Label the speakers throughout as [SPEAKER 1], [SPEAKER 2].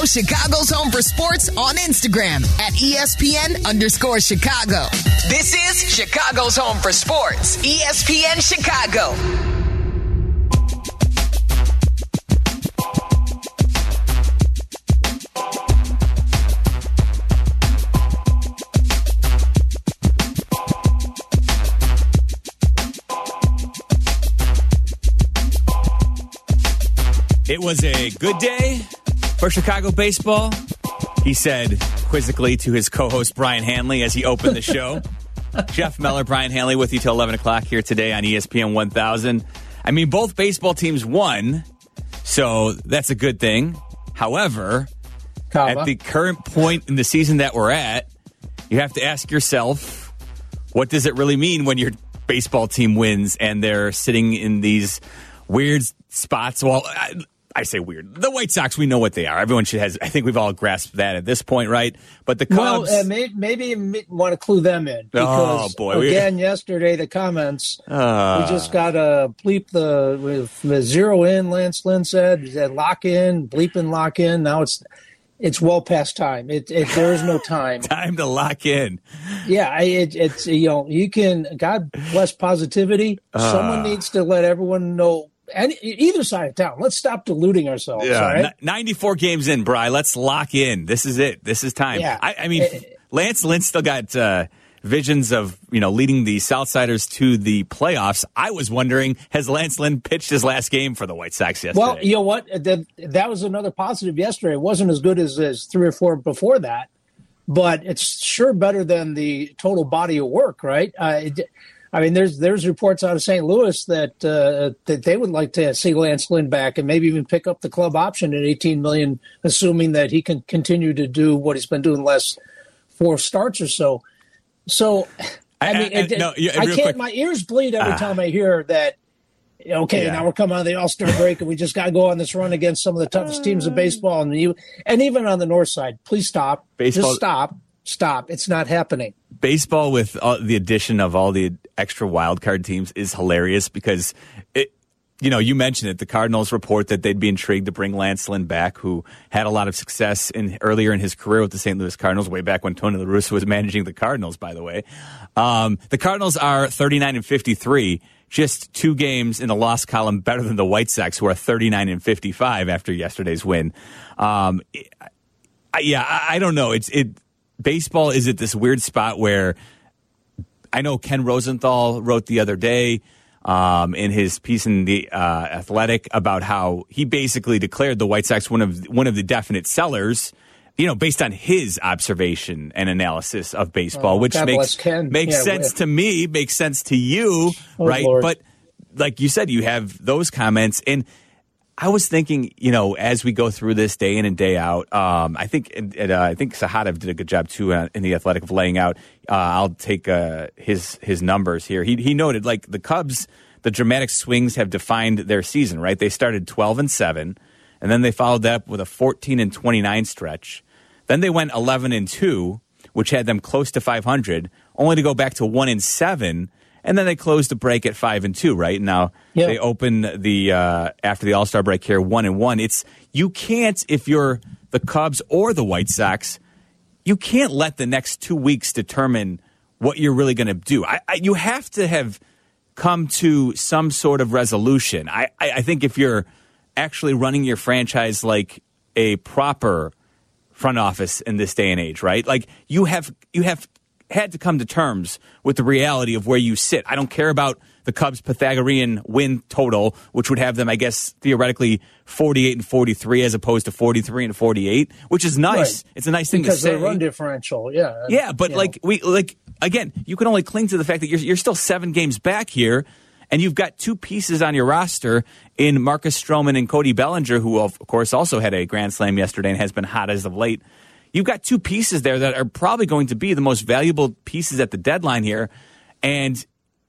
[SPEAKER 1] Follow Chicago's Home for Sports on Instagram at ESPN underscore Chicago. This is Chicago's Home for Sports, ESPN Chicago.
[SPEAKER 2] It was a good day for Chicago baseball, he said quizzically to his co host Brian Hanley as he opened the show. Jeff Meller, Brian Hanley with you till 11 o'clock here today on ESPN 1000. I mean, both baseball teams won, so that's a good thing. However,
[SPEAKER 3] Kava.
[SPEAKER 2] at the current point in the season that we're at, you have to ask yourself, what does it really mean when your baseball team wins and they're sitting in these weird spots? Well, I, I say weird. The White Sox, we know what they are. Everyone should has. I think we've all grasped that at this point, right? But the
[SPEAKER 3] Well,
[SPEAKER 2] Cubs.
[SPEAKER 3] uh, may, maybe you may want to clue them in because
[SPEAKER 2] Oh, boy. We-
[SPEAKER 3] again yesterday the comments
[SPEAKER 2] Uh.
[SPEAKER 3] we just got to bleep the with zero in. Lance Lynn said, he said lock in, bleep and lock in. Now it's it's well past time. It, it there is no time.
[SPEAKER 2] time to lock in.
[SPEAKER 3] Yeah, I- it, it's you know you can God bless positivity.
[SPEAKER 2] Uh.
[SPEAKER 3] Someone needs to let everyone know. And either side of town, let's stop deluding ourselves. all right?
[SPEAKER 2] N- 94 games in, Bry. Let's lock in. This is it. This is time.
[SPEAKER 3] Yeah.
[SPEAKER 2] I, I mean,
[SPEAKER 3] Eh,
[SPEAKER 2] Lance Lynn still got uh, visions of, you know, leading the Southsiders to the playoffs. I was wondering, has Lance Lynn pitched his last game for the White Sox yesterday?
[SPEAKER 3] Well, you know what? That, that was another positive yesterday. It wasn't as good as, as three or four before that, but it's sure better than the total body of work, right? Uh, it, I mean, there's there's reports out of St. Louis that uh, that they would like to see Lance Lynn back and maybe even pick up the club option at 18 million, assuming that he can continue to do what he's been doing the last four starts or so. So, I,
[SPEAKER 2] I-
[SPEAKER 3] mean,
[SPEAKER 2] I-
[SPEAKER 3] it,
[SPEAKER 2] no, yeah,
[SPEAKER 3] I can't.
[SPEAKER 2] quick.
[SPEAKER 3] My ears bleed every time I hear that okay,
[SPEAKER 2] Yeah.
[SPEAKER 3] now we're coming out of the All Star break, and we just got to go on this run against some of the toughest teams in baseball, and you, and even on the north side. Please stop.
[SPEAKER 2] Baseball-
[SPEAKER 3] Just stop. Stop. It's not happening.
[SPEAKER 2] baseball with all, the addition of all the extra wild card teams is hilarious because it you know you mentioned it the cardinals report that they'd be intrigued to bring lance lynn back who had a lot of success in earlier in his career with the st louis cardinals way back when tony la russa was managing the cardinals by the way um, the cardinals are 39 and 53 just two games in the loss column better than the white sox who are 39 and 55 after yesterday's win um, I, yeah I, I don't know it's it baseball is at this weird spot where I know Ken Rosenthal wrote the other day um, in his piece in the uh, Athletic about how he basically declared the White Sox one of one of the definite sellers. You know, based on his observation and analysis of baseball,
[SPEAKER 3] Oh,
[SPEAKER 2] which
[SPEAKER 3] God
[SPEAKER 2] makes makes
[SPEAKER 3] Yeah,
[SPEAKER 2] sense to me, makes sense to you,
[SPEAKER 3] Oh,
[SPEAKER 2] right?
[SPEAKER 3] Lord.
[SPEAKER 2] But like you said, you have those comments, and I was thinking, you know, as we go through this day in and day out, um, I think and, uh, I think Sahadev did a good job too uh, in the Athletic of laying out. Uh, I'll take uh, his his numbers here. He he noted like the Cubs, the dramatic swings have defined their season. Right, they started twelve and seven, and then they followed that up with a fourteen and twenty nine stretch. Then they went eleven and two, which had them close to five hundred, only to go back to one and seven. And then they closed the break at five and two, right? Now
[SPEAKER 3] Yeah.
[SPEAKER 2] they open the uh, after the All Star break here one and one. It's you can't if you're the Cubs or the White Sox, you can't let the next two weeks determine what you're really going to do. I, I, you have to have come to some sort of resolution. I, I, I think if you're actually running your franchise like a proper front office in this day and age, right? Like you have you have had to come to terms with the reality of where you sit. I don't care about the Cubs Pythagorean win total, which would have them, I guess, theoretically 48 and 43 as opposed to 43 and 48, which is nice.
[SPEAKER 3] Right.
[SPEAKER 2] It's a nice thing
[SPEAKER 3] because
[SPEAKER 2] to say.
[SPEAKER 3] they run differential. Yeah.
[SPEAKER 2] Yeah, but like
[SPEAKER 3] know.
[SPEAKER 2] we like again, you can only cling to the fact that you're you're still seven games back here, and you've got two pieces on your roster in Marcus Stroman and Cody Bellinger, who of course also had a grand slam yesterday and has been hot as of late. You've got two pieces there that are probably going to be the most valuable pieces at the deadline here, and.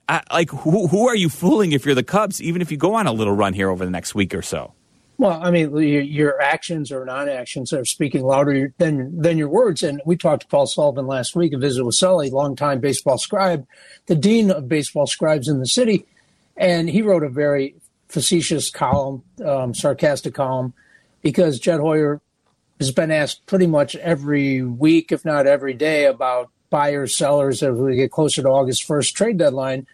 [SPEAKER 2] I, like who, who are you fooling if you're the Cubs? Even if you go on a little run here over the next week or so.
[SPEAKER 3] Well, I mean, your, your actions or non-actions are speaking louder than than your words. And we talked to Paul Sullivan last week, a visit with Sully, longtime baseball scribe, the dean of baseball scribes in the city, and he wrote a very facetious column, um, sarcastic column, because Jed Hoyer has been asked pretty much every week, if not every day, about buyers, sellers as we get closer to August 1st trade deadline.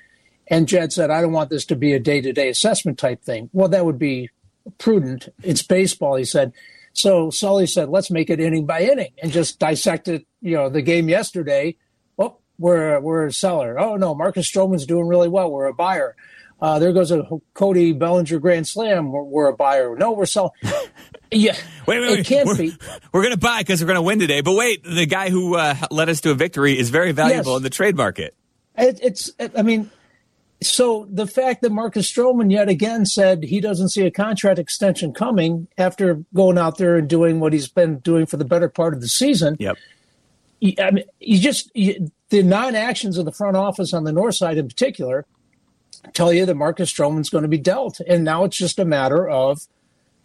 [SPEAKER 3] And Jed said, I don't want this to be a day to day assessment type thing. Well, that would be prudent. It's baseball, he said. So Sully said, let's make it inning by inning and just dissect it, you know, the game yesterday. Oh, we're, we're a seller. Oh, no, Marcus Stroman's doing really well. We're a buyer. Uh, there goes a Cody Bellinger grand slam. We're, we're a buyer. No, we're selling. Yeah,
[SPEAKER 2] wait, wait, wait.
[SPEAKER 3] It can't
[SPEAKER 2] we're,
[SPEAKER 3] be.
[SPEAKER 2] We're going to buy because we're going to win today. But wait, the guy who uh, led us to a victory is very valuable yes. in the trade market.
[SPEAKER 3] It, it's. It, I mean, so the fact that Marcus Stroman yet again said he doesn't see a contract extension coming after going out there and doing what he's been doing for the better part of the season.
[SPEAKER 2] Yep.
[SPEAKER 3] I mean, you just you, the non-actions of the front office on the north side in particular tell you that Marcus Stroman's going to be dealt. And now it's just a matter of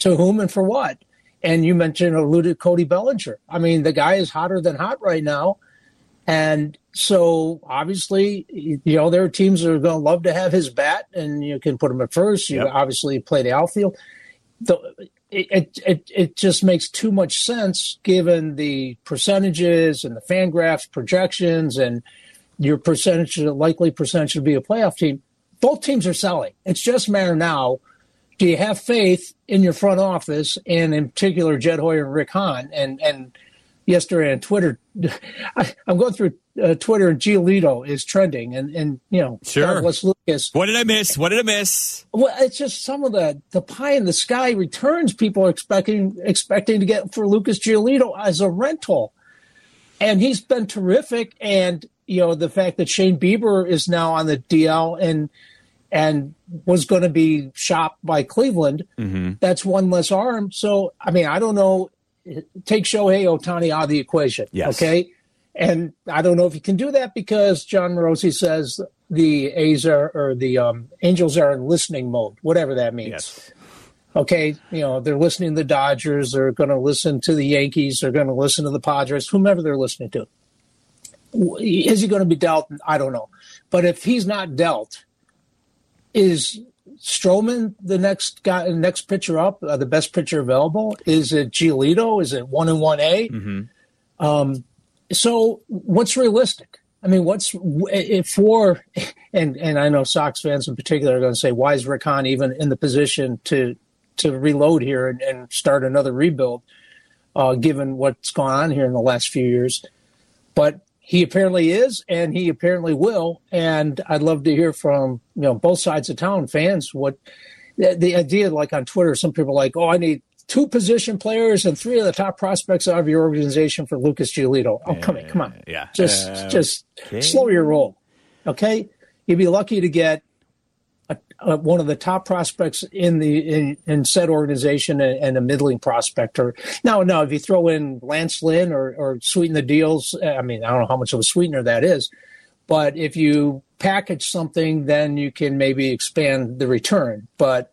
[SPEAKER 3] to whom and for what. And you mentioned alluded Cody Bellinger. I mean, the guy is hotter than hot right now. And so obviously, you know, there are teams that are going to love to have his bat and you can put him at first. You yep. obviously play the outfield. The, it, it, it just makes too much sense given the percentages and the Fangraphs projections and your percentage, likely percentage to be a playoff team both teams are selling. It's just a matter now. Do you have faith in your front office, and in particular, Jed Hoyer and Rick Hahn? And and yesterday on Twitter, I, am going through uh, Twitter, and Giolito is trending, and and you know,
[SPEAKER 2] sure.
[SPEAKER 3] What's Lucas?
[SPEAKER 2] What did I miss? What did I miss?
[SPEAKER 3] Well, it's just some of the the pie in the sky returns people are expecting expecting to get for Lucas Giolito as a rental, and he's been terrific. And you know, the fact that Shane Bieber is now on the DL and and was going to be shopped by Cleveland. Mm-hmm. That's one less arm. So, I mean, I don't know. Take Shohei Ohtani out of the equation.
[SPEAKER 2] Yes.
[SPEAKER 3] Okay. And I don't know if you can do that because Jon Morosi says the A's are, or the um, Angels are in listening mode, whatever that means.
[SPEAKER 2] Yes.
[SPEAKER 3] Okay. You know, they're listening to the Dodgers. They're going to listen to the Yankees. They're going to listen to the Padres, whomever they're listening to. Is he going to be dealt? I don't know. But if he's not dealt, is Stroman the next guy, next pitcher up, uh, the best pitcher available? Is it Giolito? Is it one and one A? Mm-hmm. Um, so what's realistic? I mean, what's if for and and I know Sox fans in particular are going to say, why is Rick Hahn even in the position to to reload here and, and start another rebuild, uh, given what's gone on here in the last few years? But he apparently is, and he apparently will. And I'd love to hear from you know both sides of town fans what the, the idea. Like on Twitter, some people are like, "Oh, I need two position players and three of the top prospects out of your organization for Lucas Giolito." Oh, come on, come on,
[SPEAKER 2] yeah,
[SPEAKER 3] just uh, just okay. slow your roll, okay? You'd be lucky to get uh, one of the top prospects in the in, in said organization and, and, a middling prospect. Or now, now if you throw in Lance Lynn or or sweeten the deals, I mean, I don't know how much of a sweetener that is, but if you package something, then you can maybe expand the return. But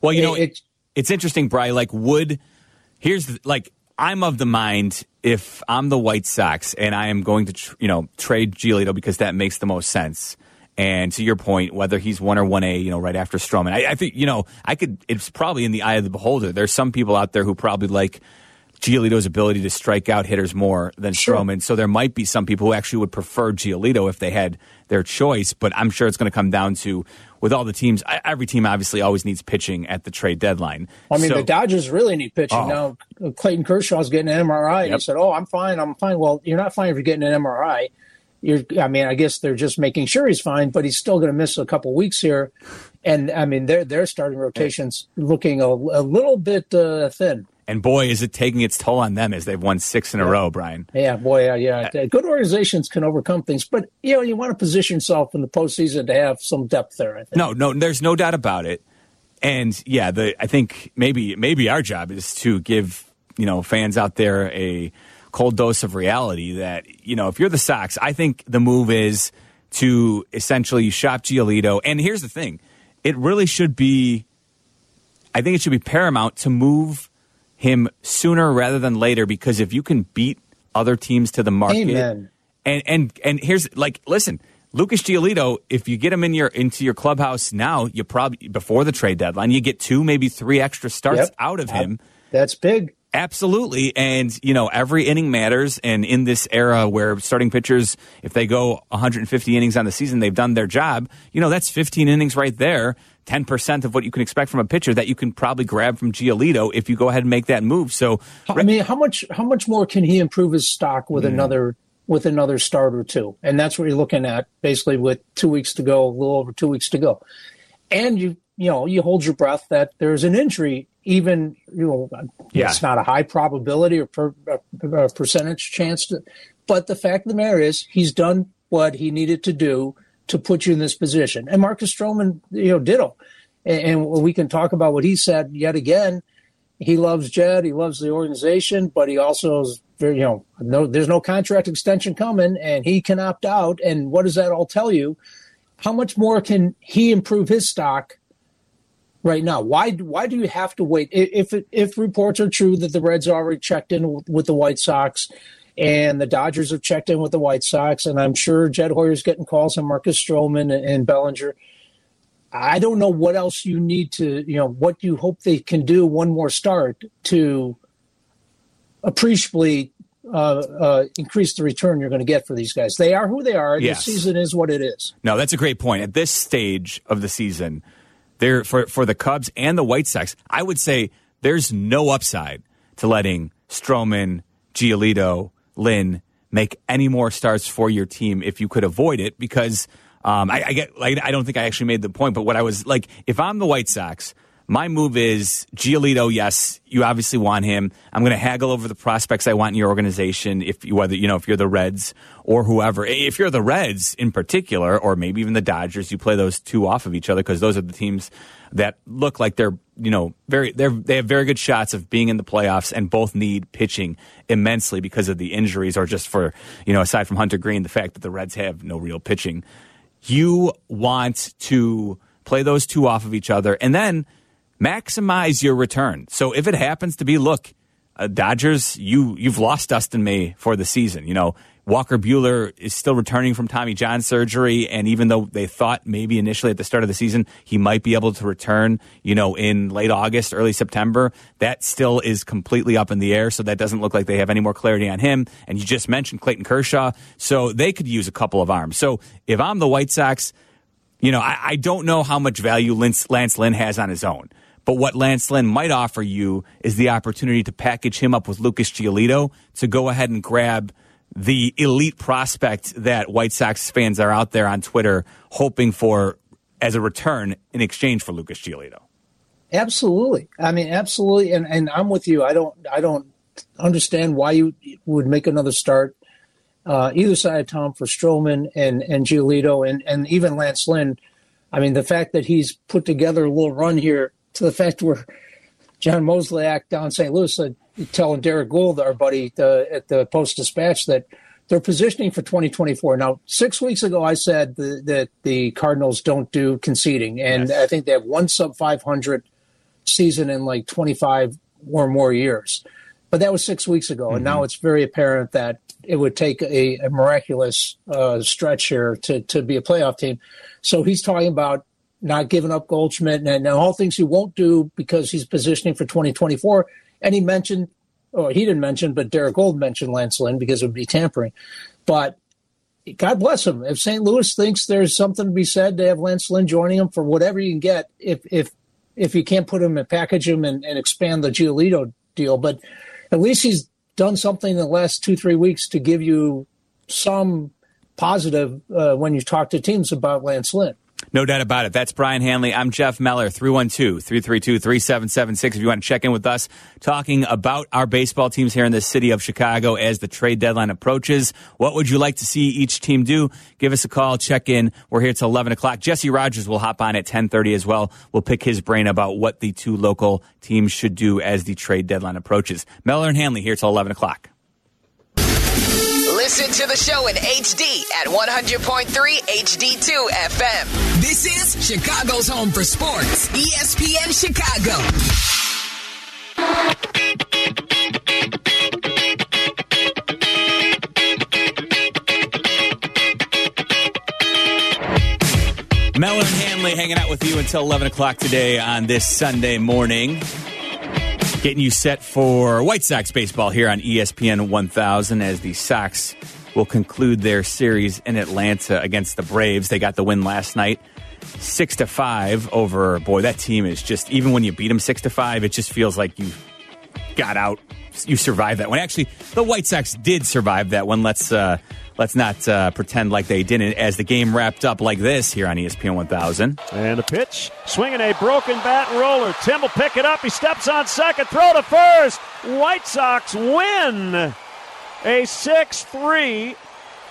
[SPEAKER 2] well, you it, know, it, it's interesting, Bry. Like, would here's the, like I'm of the mind if I'm the White Sox and I am going to tr- you know trade Giolito because that makes the most sense and to your point, whether he's one or one A, you know, right after Stroman, I, I, think you know, I could. It's probably in the eye of the beholder. There's some people out there who probably like Giolito's ability to strike out hitters more than sure. Stroman. So there might be some people who actually would prefer Giolito if they had their choice. But I'm sure it's going to come down to with all the teams. Every team obviously always needs pitching at the trade deadline.
[SPEAKER 3] I mean, so, the Dodgers really need pitching oh. now. Clayton Kershaw's getting an MRI. Yep. He said, "Oh, I'm fine. I'm fine." Well, you're not fine if you're getting an MRI you're, I mean, I guess they're just making sure he's fine, but he's still going to miss a couple weeks here. And I mean, their their starting rotations looking a, a little bit uh, thin.
[SPEAKER 2] And boy, is it taking its toll on them as they've won six in
[SPEAKER 3] yeah.
[SPEAKER 2] a row, Brian.
[SPEAKER 3] Yeah, boy, uh, yeah. Uh, Good organizations can overcome things, but you know, you want to position yourself in the postseason to have some depth there.
[SPEAKER 2] No, no, there's no doubt about it. And yeah, the I think maybe maybe our job is to give you know fans out there a cold dose of reality that, you know, if you're the Sox, I think the move is to essentially shop Giolito. And here's the thing it really should be, I think it should be paramount to move him sooner rather than later because if you can beat other teams to the market.
[SPEAKER 3] Amen.
[SPEAKER 2] And, and, and here's like, listen, Lucas Giolito, if you get him in your into your clubhouse now, you probably before the trade deadline, you get two, maybe three extra starts yep. out of him.
[SPEAKER 3] That's big
[SPEAKER 2] Absolutely. And, you know, every inning matters. And in this era where starting pitchers, if they go 150 innings on the season, they've done their job, you know, that's 15 innings right there. 10% of what you can expect from a pitcher that you can probably grab from Giolito if you go ahead and make that move. So,
[SPEAKER 3] I mean, how much, how much more can he improve his stock with mm. another, with another start or two? And that's what you're looking at basically with two weeks to go, a little over two weeks to go. And you, you know, you hold your breath that there's an injury even you know yeah. it's not a high probability or per, a, percentage chance to, but the fact of the matter is he's done what he needed to do to put you in this position. And marcus stroman you know ditto and, and we can talk about what he said yet again. He loves jed he loves the organization but he also is very you know no there's no contract extension coming and he can opt out. And what does that all tell you? How much more can he improve his stock right now. Why why do you have to wait? If if reports are true that the Reds already checked in with the White Sox, and the Dodgers have checked in with the White Sox, and I'm sure Jed Hoyer's getting calls on Marcus Stroman and Bellinger. I don't know what else you need to, you know, what you hope they can do one more start to appreciably uh, uh, increase the return you're going to get for these guys. They are who they are. Yes. The season is what it is.
[SPEAKER 2] No, that's a great point. At this stage of the season, there for for the Cubs and the White Sox, I would say there's no upside to letting Stroman, Giolito, Lynn make any more starts for your team if you could avoid it because um, I, I, get like I don't think I actually made the point, but what I was like, if I'm the White Sox, my move is Giolito. Yes, you obviously want him. I'm going to haggle over the prospects I want in your organization. If you, whether you know if you're the Reds or whoever, if you're the Reds in particular, or maybe even the Dodgers, you play those two off of each other because those are the teams that look like they're you know very they they have very good shots of being in the playoffs and both need pitching immensely because of the injuries or just for you know aside from Hunter Greene the fact that the Reds have no real pitching. You want to play those two off of each other, and then maximize your return. So if it happens to be, look, uh, Dodgers, you you've lost Dustin May for the season. You know, Walker Buehler is still returning from Tommy John surgery, and even though they thought maybe initially at the start of the season he might be able to return, you know, in late August, early September, that still is completely up in the air. So that doesn't look like they have any more clarity on him. And you just mentioned Clayton Kershaw, so they could use a couple of arms. So if I'm the White Sox, you know, I, I don't know how much value Lance, Lance Lynn has on his own. But what Lance Lynn might offer you is the opportunity to package him up with Lucas Giolito to go ahead and grab the elite prospect that White Sox fans are out there on Twitter hoping for as a return in exchange for Lucas Giolito.
[SPEAKER 3] Absolutely. I mean, absolutely. And, and I'm with you. I don't, I don't understand why you would make another start uh, either side of Tom for Stroman and, and Giolito and, and even Lance Lynn. I mean, the fact that he's put together a little run here to the fact where John Mozeliak down in St. Louis uh, telling Derrick Goold, our buddy uh, at the Post Dispatch, that they're positioning for 2024. Now, six weeks ago, I said the, that the Cardinals don't do conceding, and yes. I think they have one sub 500 season in like 25 or more years. But that was six weeks ago, mm-hmm. and now mm-hmm. it's very apparent that it would take a, a miraculous uh, stretch here to, to be a playoff team. So he's talking about not giving up Goldschmidt and, all things he won't do because he's positioning for 2024. And he mentioned, or he didn't mention, but Derrick Goold mentioned Lance Lynn because it would be tampering. But God bless him. If St. Louis thinks there's something to be said to have Lance Lynn joining him for whatever you can get, if if if you can't put him and package him and, and expand the Giolito deal, but at least he's done something in the last two three weeks to give you some positive uh, when you talk to teams about Lance Lynn.
[SPEAKER 2] No doubt about it. That's Brian Hanley. I'm Jeff Meller, 312 332 3776. If you want to check in with us, talking about our baseball teams here in the city of Chicago as the trade deadline approaches. What would you like to see each team do? Give us a call, check in. We're here till 11 o'clock. Jesse Rogers will hop on at 1030 as well. We'll pick his brain about what the two local teams should do as the trade deadline approaches. Meller and Hanley here till 11 o'clock.
[SPEAKER 1] Listen to the show in HD at 100.3 HD2 FM. This is Chicago's home for sports, ESPN Chicago.
[SPEAKER 2] Mel and Hanley hanging out with you until 11 o'clock today on this Sunday morning. Getting you set for White Sox baseball here on ESPN 1000 as the Sox will conclude their series in Atlanta against the Braves. They got the win last night, six to five over. Boy, that team is just even when you beat them six to five, it just feels like you got out, you survived that one. Actually, the White Sox did survive that one. Let's uh, let's not uh, pretend like they didn't. As the game wrapped up like this here on ESPN 1000.
[SPEAKER 4] And a pitch, swinging a broken bat roller. Tim will pick it up. He steps on second, throw to first. White Sox win a 6 3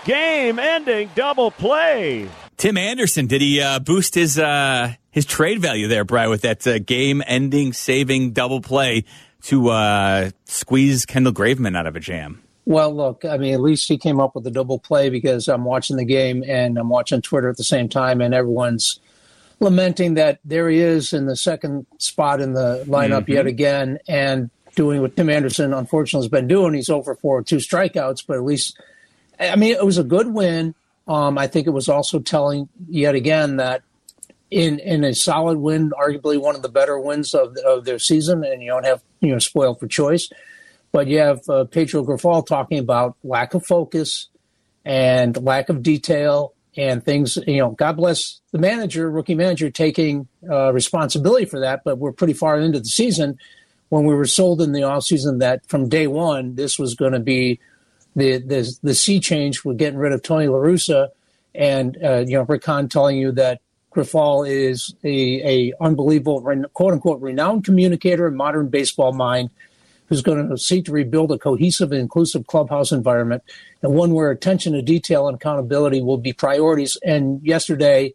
[SPEAKER 4] game ending double play.
[SPEAKER 2] Tim Anderson, did he uh, boost his uh, his trade value there, Brian, with that uh, game ending saving double play to uh, squeeze Kendall Graveman out of a jam?
[SPEAKER 3] Well, look, I mean, at least he came up with a double play because I'm watching the game and I'm watching Twitter at the same time, and everyone's lamenting that there he is in the second spot in the lineup mm-hmm. yet again and doing what Tim Anderson unfortunately has been doing. He's over for two strikeouts, but at least, I mean, it was a good win. Um, I think it was also telling yet again that in in a solid win, arguably one of the better wins of of their season, and you don't have you know spoiled for choice. But you have uh, Pedro Grifol talking about lack of focus and lack of detail and things. You know, God bless the manager, rookie manager, taking uh, responsibility for that. But we're pretty far into the season when we were sold in the offseason that from day one this was going to be the the the sea change. We're getting rid of Tony La Russa, and uh, you know Rick Hahn telling you that Grifol is a, a unbelievable quote unquote renowned communicator and modern baseball mind who's going to seek to rebuild a cohesive and inclusive clubhouse environment and one where attention to detail and accountability will be priorities. And yesterday,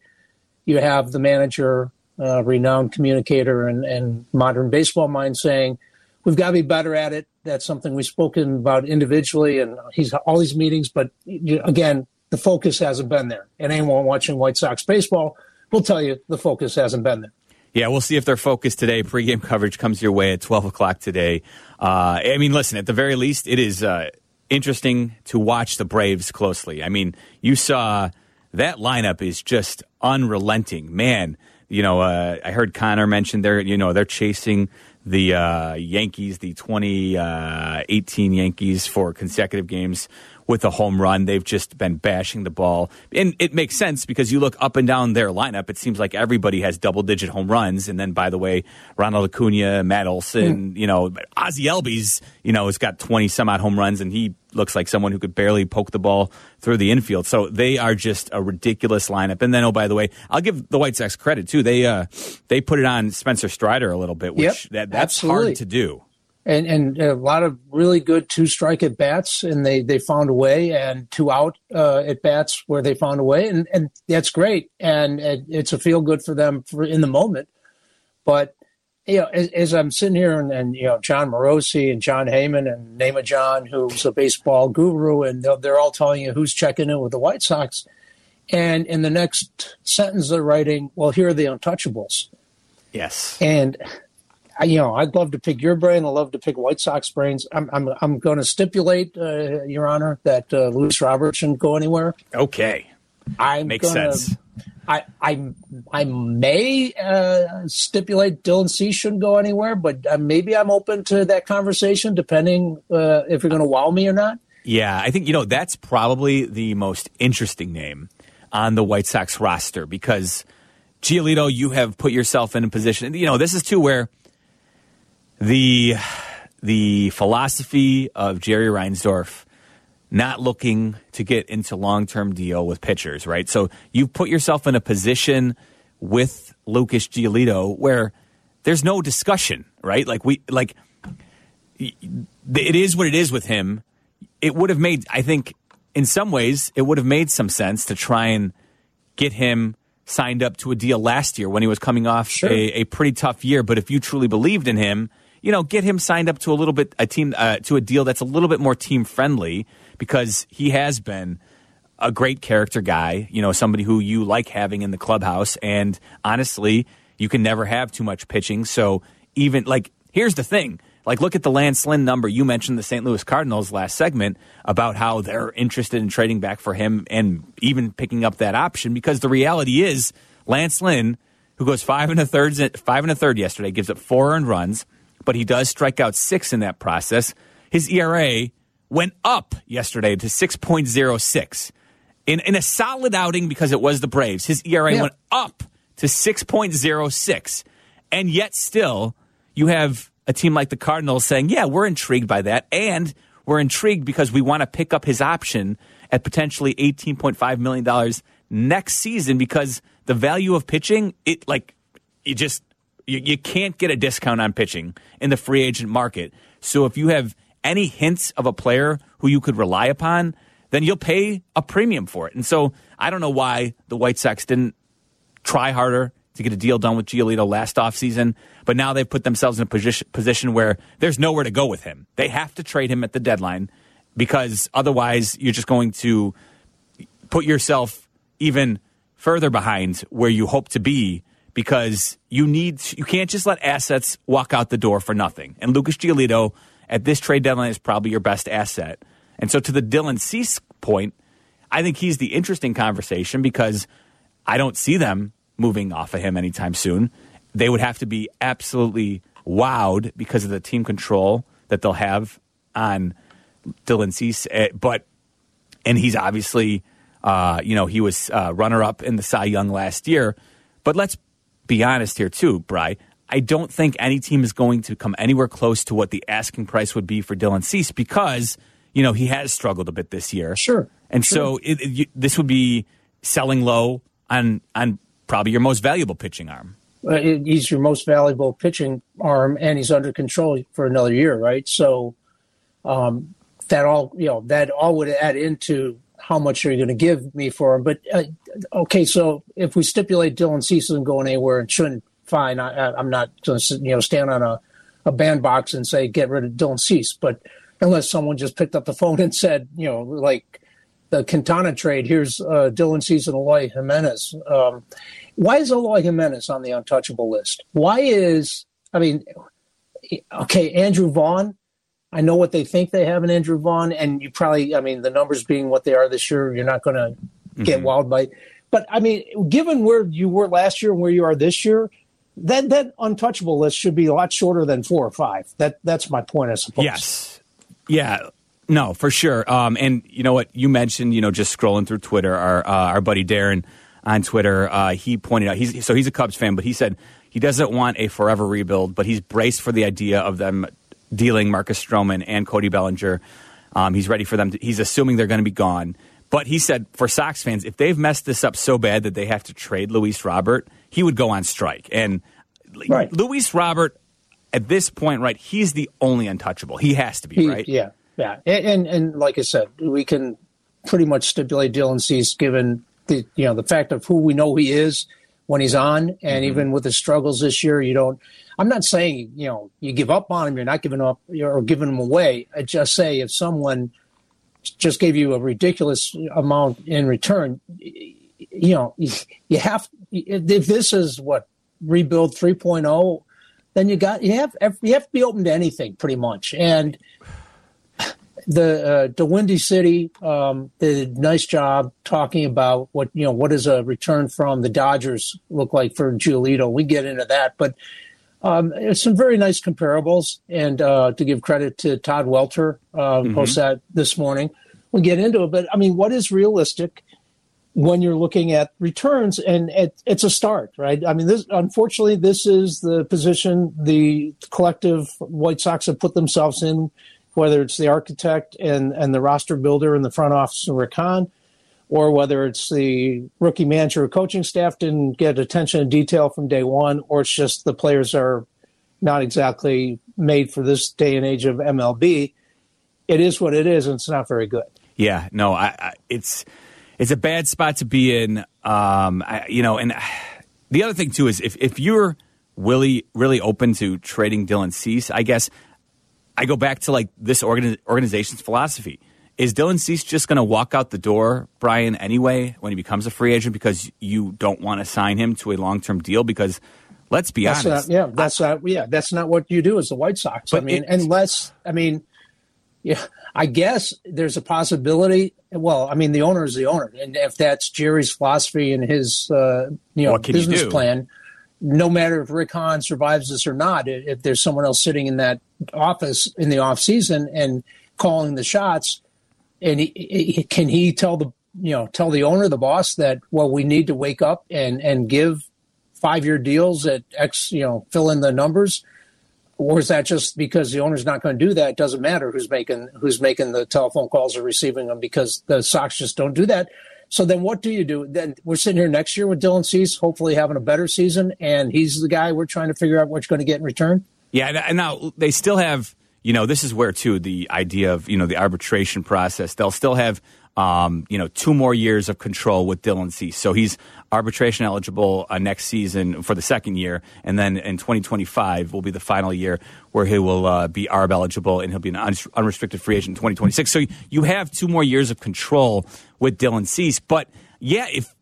[SPEAKER 3] you have the manager, uh, renowned communicator and, and modern baseball mind saying, we've got to be better at it. That's something we've spoken about individually and he's all these meetings. But again, the focus hasn't been there. And anyone watching White Sox baseball will tell you the focus hasn't been there.
[SPEAKER 2] Yeah, we'll see if they're focused today. Pre-game coverage comes your way at 12 o'clock today. Uh, I mean, listen, at the very least, it is uh, interesting to watch the Braves closely. I mean, you saw that lineup is just unrelenting. Man, you know, uh, I heard Connor mention they're, you know, they're chasing the uh, Yankees, the 2018 uh, Yankees for consecutive games with a home run. They've just been bashing the ball. And it makes sense because you look up and down their lineup, it seems like everybody has double digit home runs. And then, by the way, Ronald Acuna, Matt Olson, mm. you know, Ozzie Albies, you know, has got 20 some odd home runs and he looks like someone who could barely poke the ball through the infield. So they are just a ridiculous lineup. And then, oh, by the way, I'll give the White Sox credit too. They, uh, they put it on Spencer Strider a little bit, which yep, that, that's absolutely. hard to do
[SPEAKER 3] and and a lot of really good two strike at bats, and they they found a way, and two out uh, at bats where they found a way, and and that's great, and it, it's a feel good for them for in the moment. But you know, as, as I'm sitting here, and, and, you know, Jon Morosi and Jon Heyman and Nema John, who's a baseball guru, and they're, they're all telling you who's checking in with the White Sox, and in the next sentence they're writing, well, here are the untouchables.
[SPEAKER 2] Yes,
[SPEAKER 3] and you know, I'd love to pick your brain. I'd love to pick White Sox brains. I'm I'm I'm going to stipulate, uh, Your Honor, that uh, Luis Robert shouldn't go anywhere.
[SPEAKER 2] Okay,
[SPEAKER 3] I
[SPEAKER 2] makes gonna, sense.
[SPEAKER 3] I I I may uh, stipulate Dylan Cease shouldn't go anywhere, but uh, maybe I'm open to that conversation, depending uh, if you're going to wow me or not.
[SPEAKER 2] Yeah, I think you know that's probably the most interesting name on the White Sox roster because Giolito, you have put yourself in a position. You know, this is too where the the philosophy of Jerry Reinsdorf not looking to get into long term deal with pitchers, right? So you put yourself in a position with Lucas Giolito where there's no discussion, right? Like we like it is what it is with him. It would have made, I think, in some ways, it would have made some sense to try and get him signed up to a deal last year when he was coming off sure. a, a pretty tough year. But if you truly believed in him, you know, get him signed up to a little bit a team uh, to a deal that's a little bit more team friendly because he has been a great character guy. You know, somebody who you like having in the clubhouse. And honestly, you can never have too much pitching. So even like, here's the thing. Like, look at the Lance Lynn number. You mentioned the St. Louis Cardinals last segment about how they're interested in trading back for him and even picking up that option because the reality is Lance Lynn, who goes five and a third, five and a third yesterday, gives up four earned runs, but he does strike out six in that process. His ERA went up yesterday to 6.06. In, in a solid outing because it was the Braves, his ERA yeah. went up to 6.06. And yet, still, you have a team like the Cardinals saying, yeah, we're intrigued by that. And we're intrigued because we want to pick up his option at potentially $18.5 million next season because the value of pitching, it like, you just, you, you can't get a discount on pitching in the free agent market. So if you have any hints of a player who you could rely upon, then you'll pay a premium for it. And so I don't know why the White Sox didn't try harder to get a deal done with Giolito last offseason, but now they've put themselves in a position, position where there's nowhere to go with him. They have to trade him at the deadline because otherwise you're just going to put yourself even further behind where you hope to be because you need you can't just let assets walk out the door for nothing. And Lucas Giolito at this trade deadline is probably your best asset. And so to the Dylan Cease point, I think he's the interesting conversation because I don't see them moving off of him anytime soon. They would have to be absolutely wowed because of the team control that they'll have on Dylan Cease. Eh, but and he's obviously, uh, you know, he was uh, runner up in the Cy Young last year. But let's be honest here too, Bry. I don't think any team is going to come anywhere close to what the asking price would be for Dylan Cease because you know he has struggled a bit this year.
[SPEAKER 3] Sure,
[SPEAKER 2] and
[SPEAKER 3] sure.
[SPEAKER 2] so it, it, this would be selling low on on probably your most valuable pitching arm.
[SPEAKER 3] Uh, he's your most valuable pitching arm, and he's under control for another year, right? So um, that all you know that all would add into how much are you going to give me for him. But uh, okay, so if we stipulate Dylan Cease isn't going anywhere and shouldn't, fine. I, am not going to you know stand on a, a bandbox and say get rid of Dylan Cease, but unless someone just picked up the phone and said, you know, like the Quintana trade. Here's uh, Dylan Cease and Eloy Jimenez. Um, why is Eloy Jimenez on the untouchable list? Why is I mean, okay, Andrew Vaughn. I know what they think they have in Andrew Vaughn, and you probably, I mean, the numbers being what they are this year, you're not going to mm-hmm. get wild by. But I mean, given where you were last year and where you are this year, that that untouchable list should be a lot shorter than four or five. That that's my point, I suppose.
[SPEAKER 2] Yes. Yeah. No, for sure. Um, and you know what you mentioned, you know, just scrolling through Twitter, our uh, our buddy Darren on Twitter, uh, he pointed out he's so he's a Cubs fan, but he said he doesn't want a forever rebuild, but he's braced for the idea of them dealing Marcus Stroman and Cody Bellinger. Um, he's ready for them. To, he's assuming they're going to be gone. But he said for Sox fans, if they've messed this up so bad that they have to trade Luis Robert, he would go on strike. And right. Luis Robert, at this point, right, he's the only untouchable. He has to be,
[SPEAKER 3] he,
[SPEAKER 2] right?
[SPEAKER 3] Yeah. Yeah, and, and, and like I said, we can pretty much stipulate Dylan Cease given the you know the fact of who we know he is when he's on, and mm-hmm. even with his struggles this year, you don't. I'm not saying you know you give up on him. You're not giving up or giving him away. I just say if someone just gave you a ridiculous amount in return, you know you have if this is what rebuild 3.0 then you got you have you have to be open to anything pretty much and the uh, the Windy City um, did a nice job talking about what you know what does a return from the Dodgers look like for Giolito. We get into that, but um, some very nice comparables. And uh, to give credit to Todd Welter, uh, mm-hmm. post that this morning. We get into it, but I mean, what is realistic? when you're looking at returns and it, it's a start right i mean this unfortunately this is the position the collective white sox have put themselves in whether it's the architect and, and the roster builder in the front office and Rick or whether it's the rookie manager or coaching staff didn't get attention to detail from day one, or it's just the players are not exactly made for this day and age of MLB. It is what it is, and it's not very good.
[SPEAKER 2] Yeah, no, I, I, it's it's a bad spot to be in. Um, I, you know, and the other thing too is if if you're really really open to trading Dylan Cease, I guess I go back to like this organi- organization's philosophy. Is Dylan Cease just going to walk out the door, Brian, anyway, when he becomes a free agent because you don't want to sign him to a long term deal? Because let's be
[SPEAKER 3] that's
[SPEAKER 2] honest,
[SPEAKER 3] not, yeah, that's I, not yeah, that's not what you do as the White Sox. I mean, it, unless I mean, yeah, I guess there's a possibility. Well, I mean, the owner is the owner, and if that's Jerry's philosophy and his uh, you know business plan, no matter if Rick Hahn survives this or not, if there's someone else sitting in that office in the off season and calling the shots, and he, he, can he tell the you know tell the owner, the boss, that well we need to wake up and and give five year deals at X, you know, fill in the numbers, or is that just because the owner's not going to do that? It doesn't matter who's making who's making the telephone calls or receiving them because the Sox just don't do that. So then what do you do? Then we're sitting here next year with Dylan Cease, hopefully having a better season, and he's the guy we're trying to figure out what you're going to get in return.
[SPEAKER 2] Yeah, and now they still have, you know, this is where too the idea of you know the arbitration process. They'll still have, um, you know, two more years of control with Dylan Cease. So he's arbitration eligible uh, next season for the second year, and then in 2025 will be the final year where he will uh, be ARB eligible and he'll be an un- unrestricted free agent in 2026. So you have two more years of control with Dylan Cease, but yeah, if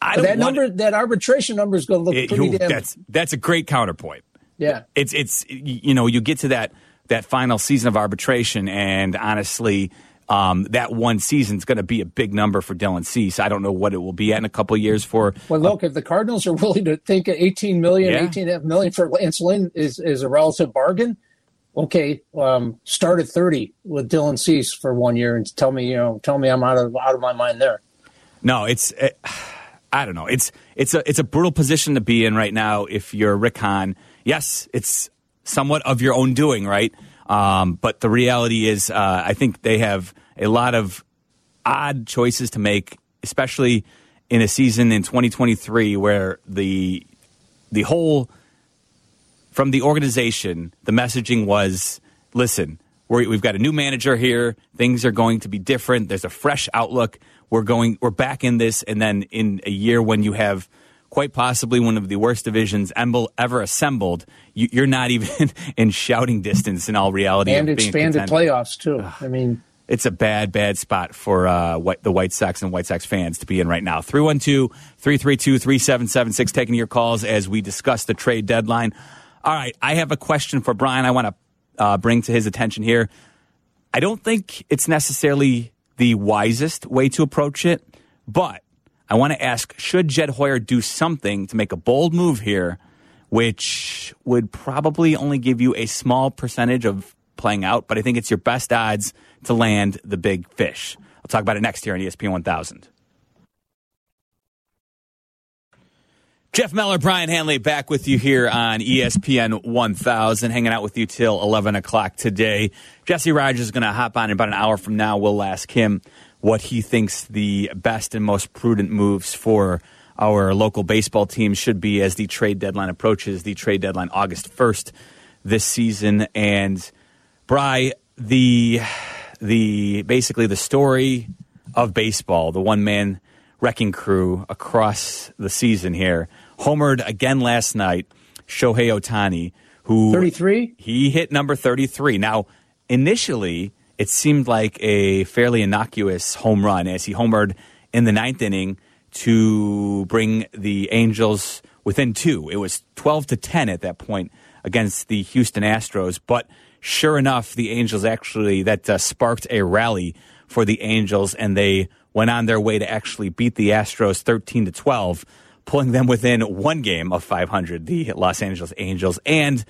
[SPEAKER 2] I
[SPEAKER 3] that number, that arbitration number is going to look it, pretty damn.
[SPEAKER 2] That's that's a great counterpoint.
[SPEAKER 3] Yeah,
[SPEAKER 2] it's it's you know you get to that that final season of arbitration, and honestly, um, that one season is going to be a big number for Dylan Cease. I don't know what it will be at in a couple years for.
[SPEAKER 3] Well, look, uh, if the Cardinals are willing to think 18 million, yeah. 18 million for Lance Lynn is, is a relative bargain, okay, um, start at 30 with Dylan Cease for one year and tell me, you know, tell me I'm out of out of my mind there.
[SPEAKER 2] No, it's. It, I don't know. It's it's a it's a brutal position to be in right now if you're Rick Hahn. Yes, it's somewhat of your own doing, right? Um, but the reality is, uh, I think they have a lot of odd choices to make, especially in a season in 2023 where the the whole from the organization, the messaging was, listen, we have got a new manager here. Things are going to be different. There's a fresh outlook. We're going, we're back in this, and then in a year when you have quite possibly one of the worst divisions Emble ever assembled, you, are not even in shouting distance in all reality.
[SPEAKER 3] And expanded playoffs too. I mean,
[SPEAKER 2] it's a bad, bad spot for uh, what, the White Sox and White Sox fans to be in right now. 312 332 3776, taking your calls as we discuss the trade deadline. All right, I have a question for Brian I want to uh, bring to his attention here. I don't think it's necessarily the wisest way to approach it, but I want to ask should Jed Hoyer do something to make a bold move here, which would probably only give you a small percentage of playing out, but I think it's your best odds to land the big fish. I'll talk about it next here on ESPN 1000. Jeff Meller, Brian Hanley back with you here on ESPN 1000, hanging out with you till 11 o'clock today. Jesse Rogers is going to hop on in about an hour from now. We'll ask him what he thinks the best and most prudent moves for our local baseball team should be as the trade deadline approaches. The trade deadline August 1st this season. And Bry, the the basically the story of baseball, the one man wrecking crew across the season here, homered again last night. Shohei Ohtani, who
[SPEAKER 3] 33,
[SPEAKER 2] he hit number 33. Now, initially, it seemed like a fairly innocuous home run as he homered in the ninth inning to bring the Angels within two. It was 12 to 10 at that point against the Houston Astros. But sure enough, the Angels actually, that uh, sparked a rally for the Angels, and they went on their way to actually beat the Astros 13 to 12, pulling them within one game of 500, the Los Angeles Angels. And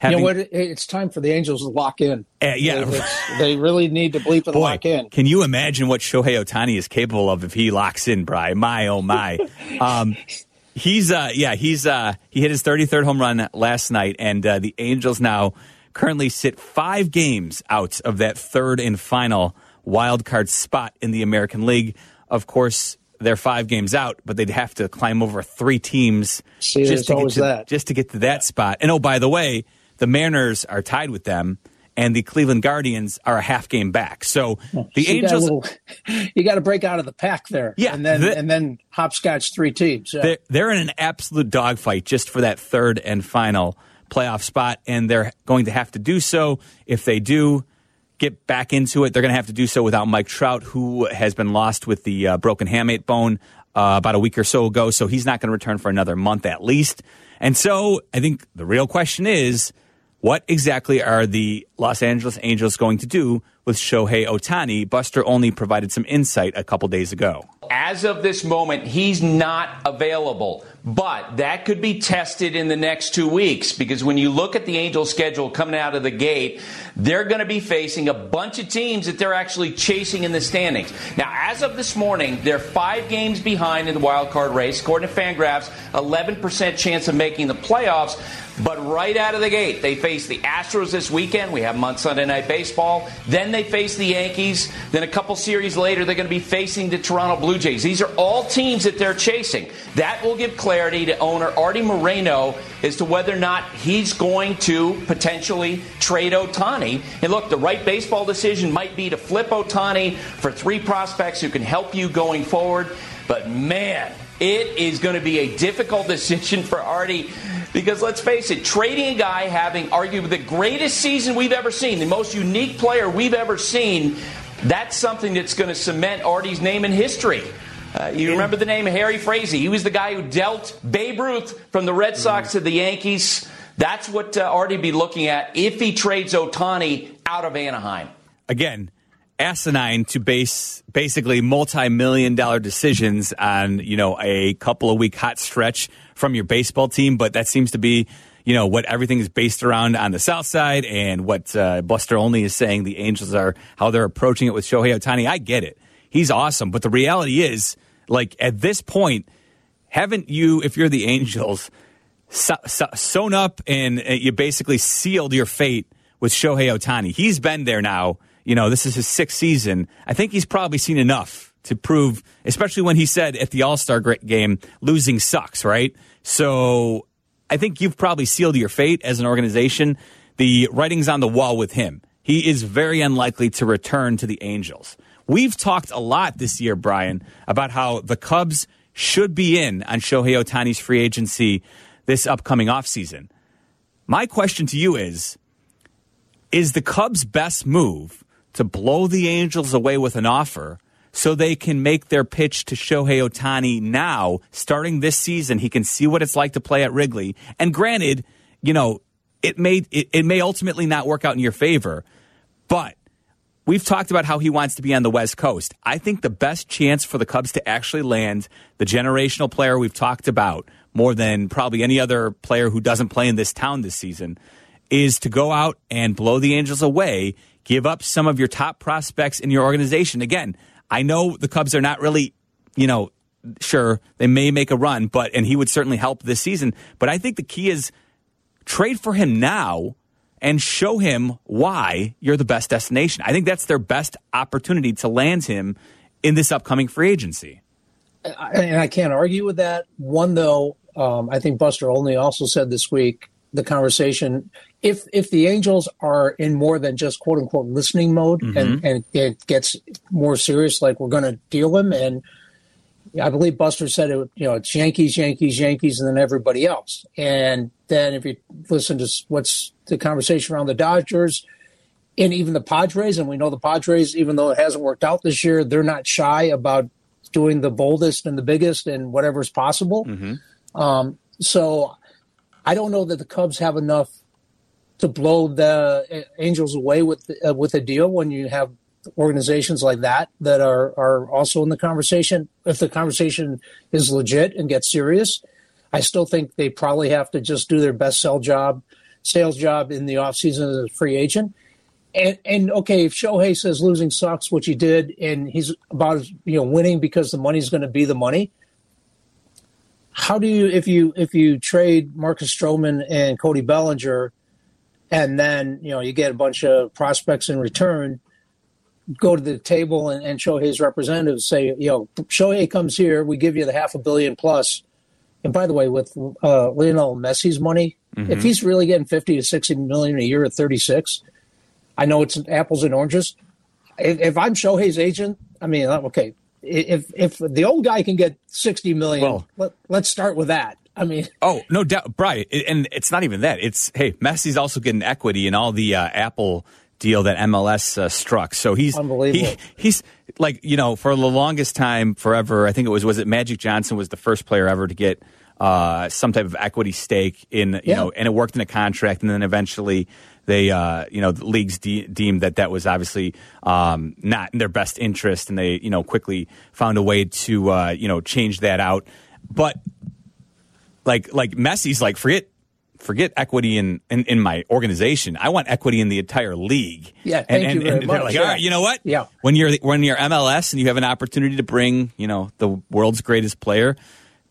[SPEAKER 3] Having, you know what? It's time for the Angels to lock in.
[SPEAKER 2] Uh, yeah,
[SPEAKER 3] they, they, really need to bleep and Boy, lock in.
[SPEAKER 2] Can you imagine what Shohei Ohtani is capable of if he locks in, Bry? My oh my. um, he's uh, yeah, he's uh, he hit his 33rd home run last night, and uh, the Angels now currently sit five games out of that third and final wild card spot in the American League. Of course, they're five games out, but they'd have to climb over three teams
[SPEAKER 3] See, just, to get to,
[SPEAKER 2] just to get to that spot. And oh, by the way the Mariners are tied with them, and the Cleveland Guardians are a half game back. So the so Angels,
[SPEAKER 3] you got, little, you got, to break out of the pack there,
[SPEAKER 2] yeah,
[SPEAKER 3] and then the, and then hopscotch three teams.
[SPEAKER 2] Yeah. They're, they're in an absolute dogfight just for that third and final playoff spot, and they're going to have to do so. If they do get back into it, they're going to have to do so without Mike Trout, who has been lost with the uh, broken hamate bone uh, about a week or so ago. So he's not going to return for another month at least. And so I think the real question is What exactly are the Los Angeles Angels going to do with Shohei Ohtani? Buster Olney provided some insight a couple days ago.
[SPEAKER 5] As of this moment, he's not available. But that could be tested in the next two weeks because when you look at the Angels' schedule coming out of the gate, they're going to be facing a bunch of teams that they're actually chasing in the standings. Now, as of this morning, they're five games behind in the wild card race. According to Fangraphs, 11% chance of making the playoffs. But right out of the gate, they face the Astros this weekend. We have them Sunday Night Baseball. Then they face the Yankees. Then a couple series later, they're going to be facing the Toronto Blue Jays. These are all teams that they're chasing. That will give clarity to owner Arte Moreno as to whether or not he's going to potentially trade Ohtani. And look, the right baseball decision might be to flip Ohtani for three prospects who can help you going forward. But man, it is going to be a difficult decision for Arte because let's face it, trading a guy having arguably the greatest season we've ever seen, the most unique player we've ever seen, that's something that's going to cement Arte's name in history. Uh, you remember the name Harry Frazee? He was the guy who dealt Babe Ruth from the Red Sox to the Yankees. That's what uh, Arte be looking at if he trades Ohtani out of Anaheim.
[SPEAKER 2] Again, asinine to base basically multi-million dollar decisions on you know a couple of week hot stretch from your baseball team but that seems to be you know what everything is based around on the south side and what uh, Buster Olney is saying the angels are how they're approaching it with shohei Ohtani. i get it he's awesome but the reality is like at this point haven't you if you're the angels so, so, sewn up and uh, you basically sealed your fate with shohei Ohtani? he's been there now you know, this is his sixth season. I think he's probably seen enough to prove, especially when he said at the All Star great game, losing sucks, right? So I think you've probably sealed your fate as an organization. The writing's on the wall with him. He is very unlikely to return to the Angels. We've talked a lot this year, Brian, about how the Cubs should be in on Shohei Ohtani's free agency this upcoming offseason. My question to you is Is the Cubs' best move to blow the Angels away with an offer so they can make their pitch to Shohei Ohtani now, starting this season. He can see what it's like to play at Wrigley. And granted, you know, it may it, it may ultimately not work out in your favor, but we've talked about how he wants to be on the West Coast. I think the best chance for the Cubs to actually land the generational player we've talked about more than probably any other player who doesn't play in this town this season is to go out and blow the Angels away give up some of your top prospects in your organization. Again, I know the Cubs are not really, you know, sure they may make a run, but and he would certainly help this season. But I think the key is trade for him now and show him why you're the best destination. I think that's their best opportunity to land him in this upcoming free agency.
[SPEAKER 3] And I can't argue with that. One though, um, I think Buster Olney also said this week the conversation if if the angels are in more than just quote unquote listening mode mm-hmm. and and it gets more serious like we're going to deal them and I believe Buster said it you know it's Yankees Yankees Yankees and then everybody else and then if you listen to what's the conversation around the Dodgers and even the Padres and we know the Padres even though it hasn't worked out this year they're not shy about doing the boldest and the biggest and whatever's possible mm-hmm. um, so I don't know that the Cubs have enough to blow the Angels away with uh, with a deal when you have organizations like that that are are also in the conversation. If the conversation is legit and gets serious, I still think they probably have to just do their best sell job, sales job in the offseason as a free agent. And, and okay, if Shohei says losing sucks, which he did, and he's about you know winning because the money's going to be the money. How do you if you if you trade Marcus Stroman and Cody Bellinger and then you know you get a bunch of prospects in return go to the table and, and his representatives say, you know, Shohei comes here, we give you the half a billion plus. And by the way, with uh, Lionel Messi's money, mm-hmm. if he's really getting 50 to 60 million a year at 36, I know it's apples and oranges. If, if I'm Shohei's agent, I mean, okay, if if the old guy can get 60 million, well, let, let's start with that. I mean,
[SPEAKER 2] oh no doubt, Brian, and it's not even that. It's hey, Messi's also getting equity in all the uh, Apple deal that MLS uh, struck. So he's
[SPEAKER 3] unbelievable. He,
[SPEAKER 2] he's like you know for the longest time, forever. I think it was was it Magic Johnson was the first player ever to get uh, some type of equity stake in you
[SPEAKER 3] Yeah.
[SPEAKER 2] know, and it worked in a contract, and then eventually they uh, you know the leagues de- deemed that that was obviously um, not in their best interest, and they you know quickly found a way to uh, you know change that out. But like like Messi's like forget forget equity in, in in my organization. I want equity in the entire league.
[SPEAKER 3] Yeah,
[SPEAKER 2] and,
[SPEAKER 3] thank
[SPEAKER 2] and,
[SPEAKER 3] you very
[SPEAKER 2] and they're
[SPEAKER 3] much.
[SPEAKER 2] like,
[SPEAKER 3] Yeah.
[SPEAKER 2] all right, you know what?
[SPEAKER 3] Yeah.
[SPEAKER 2] When you're when you're MLS and you have an opportunity to bring you know the world's greatest player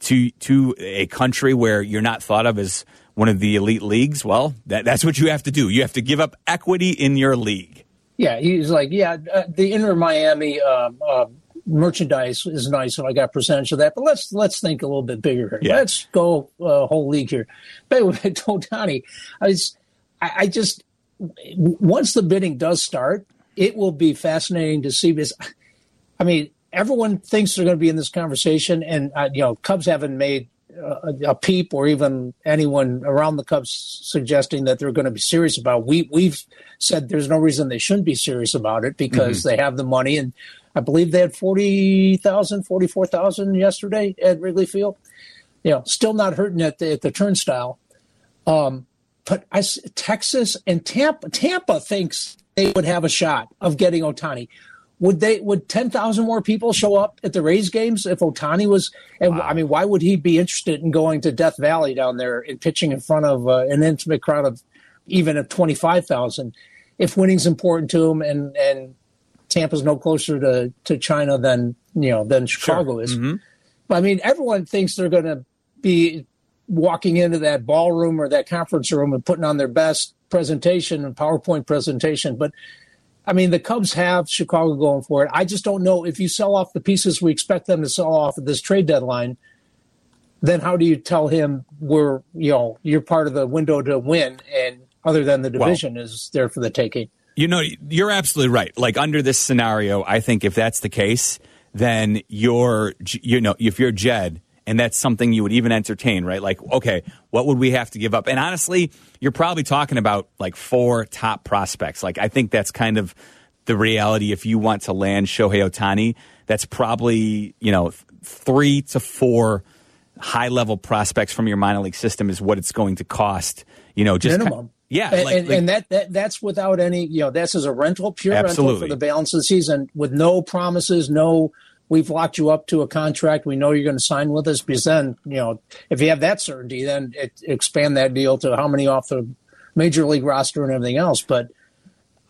[SPEAKER 2] to to a country where you're not thought of as one of the elite leagues, well, that, that's what you have to do. You have to give up equity in your league.
[SPEAKER 3] Yeah, he's like, yeah, uh, the Inter Miami uh, uh, merchandise is nice, and I got a percentage of that. But let's let's think a little bit bigger here.
[SPEAKER 2] Yeah.
[SPEAKER 3] Let's go uh, whole league here. But with Totani, I was, I, I just once the bidding does start, it will be fascinating to see this. I mean, everyone thinks they're going to be in this conversation, and uh, you know, Cubs haven't made a, a peep or even anyone around the Cubs suggesting that they're going to be serious about. It. We we've said there's no reason they shouldn't be serious about it because they have the money, and I believe they had 40,000, 44,000 yesterday at Wrigley Field. You know, still not hurting at the, at the turnstile. Um, but I Texas and Tampa, Tampa thinks they would have a shot of getting Ohtani. Would they? Would ten thousand more people show up at the Rays games if Ohtani was? And I mean, why would he be interested in going to Death Valley down there and pitching in front of uh, an intimate crowd of even of twenty five thousand? If winning's important to him, and and Tampa's no closer to to China than you know than Chicago is. But I mean, everyone thinks they're going to be walking into that ballroom or that conference room and putting on their best presentation and PowerPoint presentation. But I mean, the Cubs have Chicago going for it. I just don't know if you sell off the pieces we expect them to sell off at this trade deadline. Then how do you tell him we're you know you're part of the window to win, and other than the division is there for the taking?
[SPEAKER 2] You know, you're absolutely right. Like under this scenario, I think if that's the case, then you're, you know, if you're Jed and that's something you would even entertain, right? Like, okay, what would we have to give up? And honestly, you're probably talking about like four top prospects. Like, I think that's kind of the reality. If you want to land Shohei Ohtani, that's probably, you know, three to four high level prospects from your minor league system is what it's going to cost, you know, just
[SPEAKER 3] minimum.
[SPEAKER 2] yeah.
[SPEAKER 3] and,
[SPEAKER 2] like-
[SPEAKER 3] and,
[SPEAKER 2] like-
[SPEAKER 3] and that, that that's without any, you know, that's as a rental, pure rental for the balance of the season with no promises, no. We've locked you up to a contract. We know you're going to sign with us because then, you know, if you have that certainty, then it, expand that deal to how many off the major league roster and everything else. But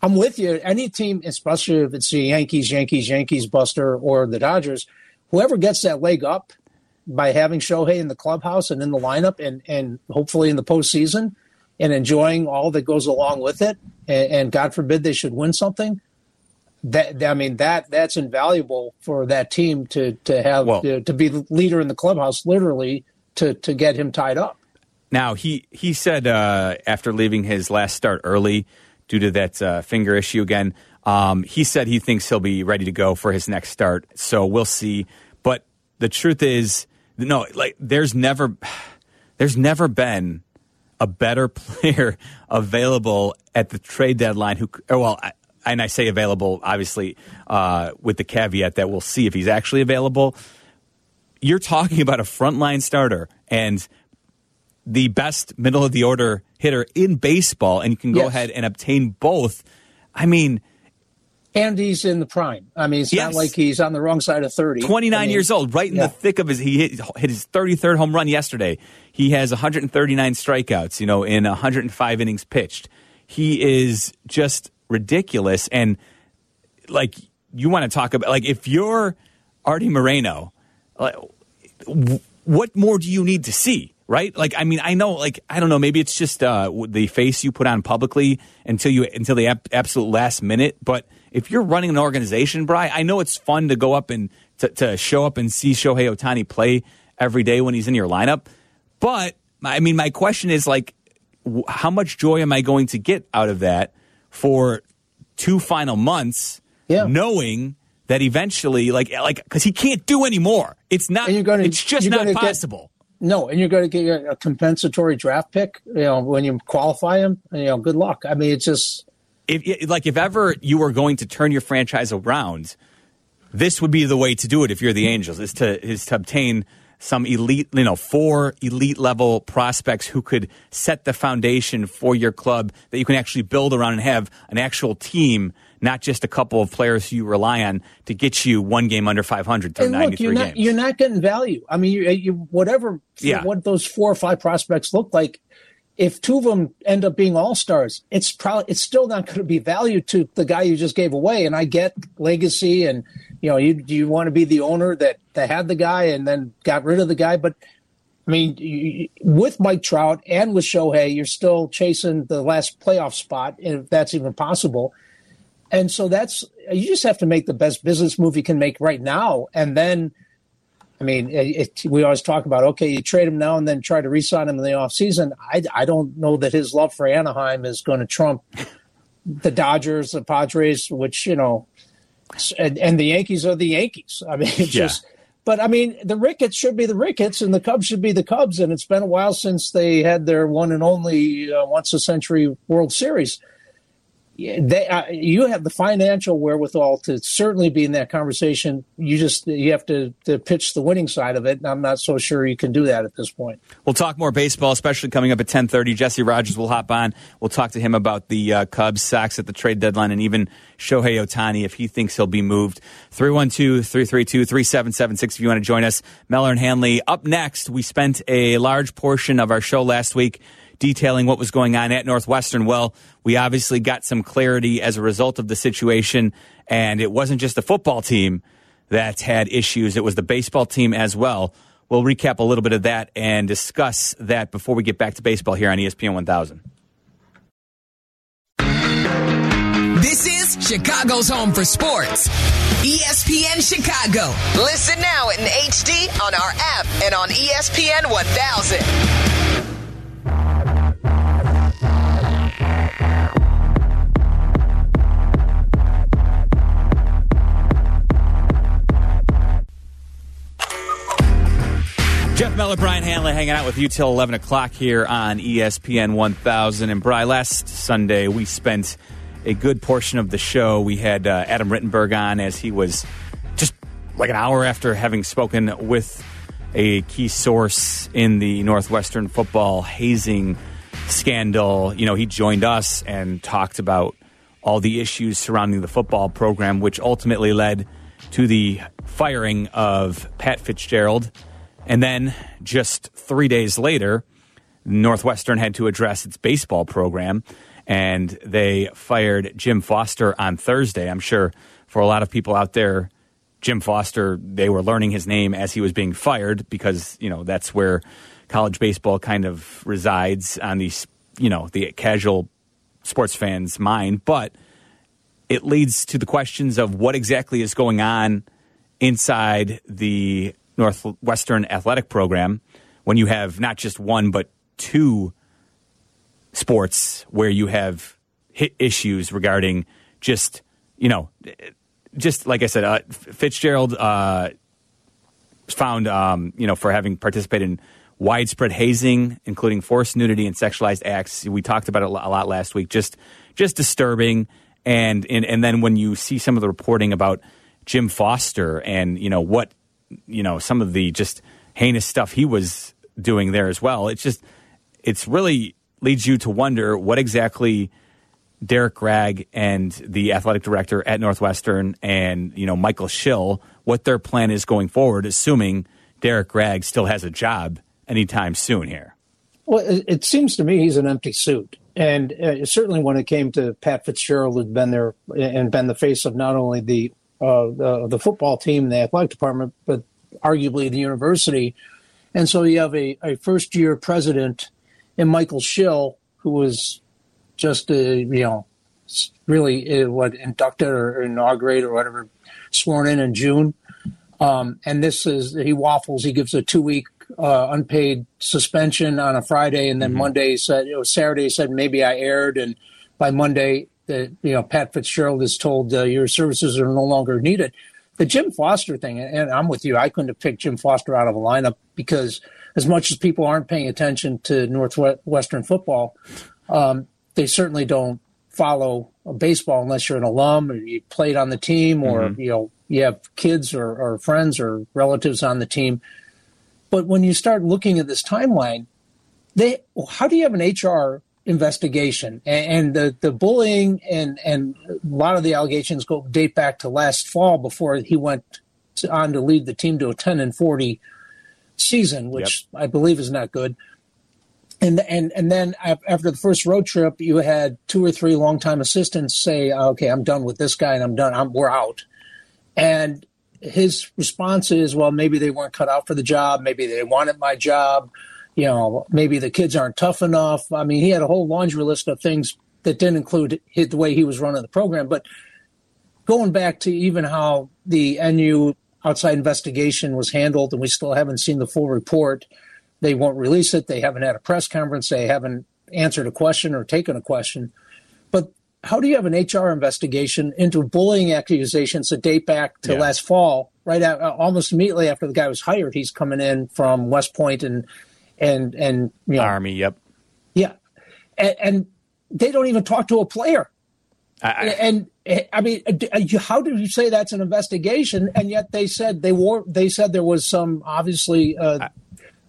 [SPEAKER 3] I'm with you. Any team, especially if it's the Yankees, Yankees, Yankees, Buster, or the Dodgers, whoever gets that leg up by having Shohei in the clubhouse and in the lineup and, and hopefully in the postseason and enjoying all that goes along with it, and, and God forbid they should win something. That I mean that that's invaluable for that team to to have
[SPEAKER 2] Well-
[SPEAKER 3] to, to be the leader in the clubhouse, literally to to get him tied up.
[SPEAKER 2] Now he he said uh, after leaving his last start early due to that uh, finger issue again, um, he said he thinks he'll be ready to go for his next start. So we'll see. But the truth is, no, like there's never there's never been a better player available at the trade deadline. Who well. And I say available, obviously, uh, with the caveat that we'll see if he's actually available. You're talking about a frontline starter and the best middle of the order hitter in baseball, and you can go
[SPEAKER 3] Yes.
[SPEAKER 2] ahead and obtain both. I mean,
[SPEAKER 3] And he's in the prime. I mean, it's
[SPEAKER 2] Yes.
[SPEAKER 3] not like he's on the wrong side of thirty.
[SPEAKER 2] 29
[SPEAKER 3] I mean,
[SPEAKER 2] years old, right in
[SPEAKER 3] yeah.
[SPEAKER 2] the thick of his. He hit, hit his 33rd home run yesterday. He has 139 strikeouts, you know, in 105 innings pitched. He is just ridiculous. And like, you want to talk about, like, if you're Arte Moreno, like, w- what more do you need to see? Right? Like, I mean, I know, like, I don't know, maybe it's just uh, the face you put on publicly until you until the ab- absolute last minute. But if you're running an organization, Bry, I know it's fun to go up and to, to show up and see Shohei Ohtani play every day when he's in your lineup. But I mean, my question is like, how much joy am I going to get out of that for two final months,
[SPEAKER 3] Yeah.
[SPEAKER 2] knowing that eventually, like, like because he can't do anymore. It's not.
[SPEAKER 3] You're gonna-
[SPEAKER 2] it's just not
[SPEAKER 3] gonna get-
[SPEAKER 2] possible.
[SPEAKER 3] No, and you're going to get a compensatory draft pick. You know, when you qualify him, you know, good luck. I mean, it's just
[SPEAKER 2] if like if ever you were going to turn your franchise around, this would be the way to do it. If you're the Angels, is to is to obtain some elite, you know, four elite level prospects who could set the foundation for your club that you can actually build around and have an actual team, not just a couple of players you rely on to get you one game under 500 through
[SPEAKER 3] and
[SPEAKER 2] 93
[SPEAKER 3] you're not,
[SPEAKER 2] games.
[SPEAKER 3] You're not getting value. I mean, you, you, whatever,
[SPEAKER 2] Yeah.
[SPEAKER 3] what those four or five prospects look like, if two of them end up being all stars, it's probably it's still not going to be value to the guy you just gave away. And I get legacy, and you know, you you want to be the owner that that had the guy and then got rid of the guy, but I mean, you, with Mike Trout and with Shohei, you're still chasing the last playoff spot, if that's even possible. And so that's you just have to make the best business move you can make right now, and then. I mean, it, we always talk about okay, you trade him now and then try to re-sign him in the offseason. I, I don't know that his love for Anaheim is going to trump the Dodgers, the Padres, which you know, and, and the Yankees are the Yankees. I mean, it's
[SPEAKER 2] Yeah.
[SPEAKER 3] just. But I mean, the Ricketts should be the Ricketts, and the Cubs should be the Cubs. And it's been a while since they had their one and only uh, once a century World Series. They, uh, you have the financial wherewithal to certainly be in that conversation. You just you have to, to pitch the winning side of it, and I'm not so sure you can do that at this point.
[SPEAKER 2] We'll talk more baseball, especially coming up at 10:30. Jesse Rogers will hop on. We'll talk to him about the uh, Cubs, Sox at the trade deadline, and even Shohei Ohtani if he thinks he'll be moved. 312-332-3776 if you want to join us. Meller and Hanley. Up next, we spent a large portion of our show last week detailing what was going on at Northwestern. Well, we obviously got some clarity as a result of the situation, and it wasn't just the football team that had issues, it was the baseball team as well. We'll recap a little bit of that and discuss that before we get back to baseball here on ESPN 1000.
[SPEAKER 1] This is Chicago's home for sports. ESPN Chicago. Listen now in HD on our app and on ESPN 1000.
[SPEAKER 2] Jeff Meller, Brian Hanley hanging out with you till 11 o'clock here on ESPN 1000. And Brian, last Sunday we spent a good portion of the show. We had uh, Adam Rittenberg on as he was just like an hour after having spoken with a key source in the Northwestern football hazing scandal. You know, he joined us and talked about all the issues surrounding the football program, which ultimately led to the firing of Pat Fitzgerald. And then just three days later, Northwestern had to address its baseball program, and they fired Jim Foster on Thursday. I'm sure for a lot of people out there, Jim Foster, they were learning his name as he was being fired because, you know, that's where college baseball kind of resides on these, you know, the casual sports fans' mind. But it leads to the questions of what exactly is going on inside the Northwestern athletic program when you have not just one but two sports where you have hit issues regarding just you know just like I said, uh, Fitzgerald uh, found um, you know for having participated in widespread hazing, including forced nudity and sexualized acts. We talked about it a lot last week. Just just disturbing, and and and then when you see some of the reporting about Jim Foster and you know what you know some of the just heinous stuff he was doing there as well. It's just it's really leads you to wonder what exactly Derrick Gragg and the athletic director at Northwestern and you know Michael Schill what their plan is going forward, assuming Derrick Gragg still has a job anytime soon here.
[SPEAKER 3] Well, it, seems to me he's an empty suit. And uh, certainly when it came to Pat Fitzgerald, who'd been there and been the face of not only the uh, the, the football team, the athletic department, but arguably the university. And so you have a, a first year president in Michael Schill, who was just, uh, you know, really uh, what inducted or inaugurated or whatever, sworn in in June. Um, and this is, he waffles, he gives a two week uh, unpaid suspension on a Friday, and then Monday said, it was Saturday, said, maybe I aired. And by Monday, that you know Pat Fitzgerald is told uh, your services are no longer needed. The Jim Foster thing, and I'm with you. I couldn't have picked Jim Foster out of a lineup because as much as people aren't paying attention to Northwestern football, um, they certainly don't follow baseball unless you're an alum or you played on the team or you know you have kids or, or friends or relatives on the team. But when you start looking at this timeline, they how do you have an HR investigation and, and the the bullying and and a lot of the allegations go date back to last fall before he went to, on to lead the team to a 10 and 40 season, which yep. I believe is not good. And and and then after the first road trip, you had two or three longtime assistants say, "Okay, I'm done with this guy, and I'm done. I'm we're out." And his response is, "Well, maybe they weren't cut out for the job. Maybe they wanted my job. You know, maybe the kids aren't tough enough." I mean, he had a whole laundry list of things that didn't include the way he was running the program. But going back to even how the NU outside investigation was handled, and we still haven't seen the full report they won't release it. They haven't had a press conference. They haven't answered a question or taken a question. But how do you have an HR investigation into bullying accusations that date back to yeah. last fall? Right, at, almost immediately after the guy was hired, he's coming in from West Point and and and you know,
[SPEAKER 2] Army. Yep.
[SPEAKER 3] Yeah, and, and they don't even talk to a player. I, I, and I mean, how do you say that's an investigation? And yet they said they were. They said there was some obviously uh,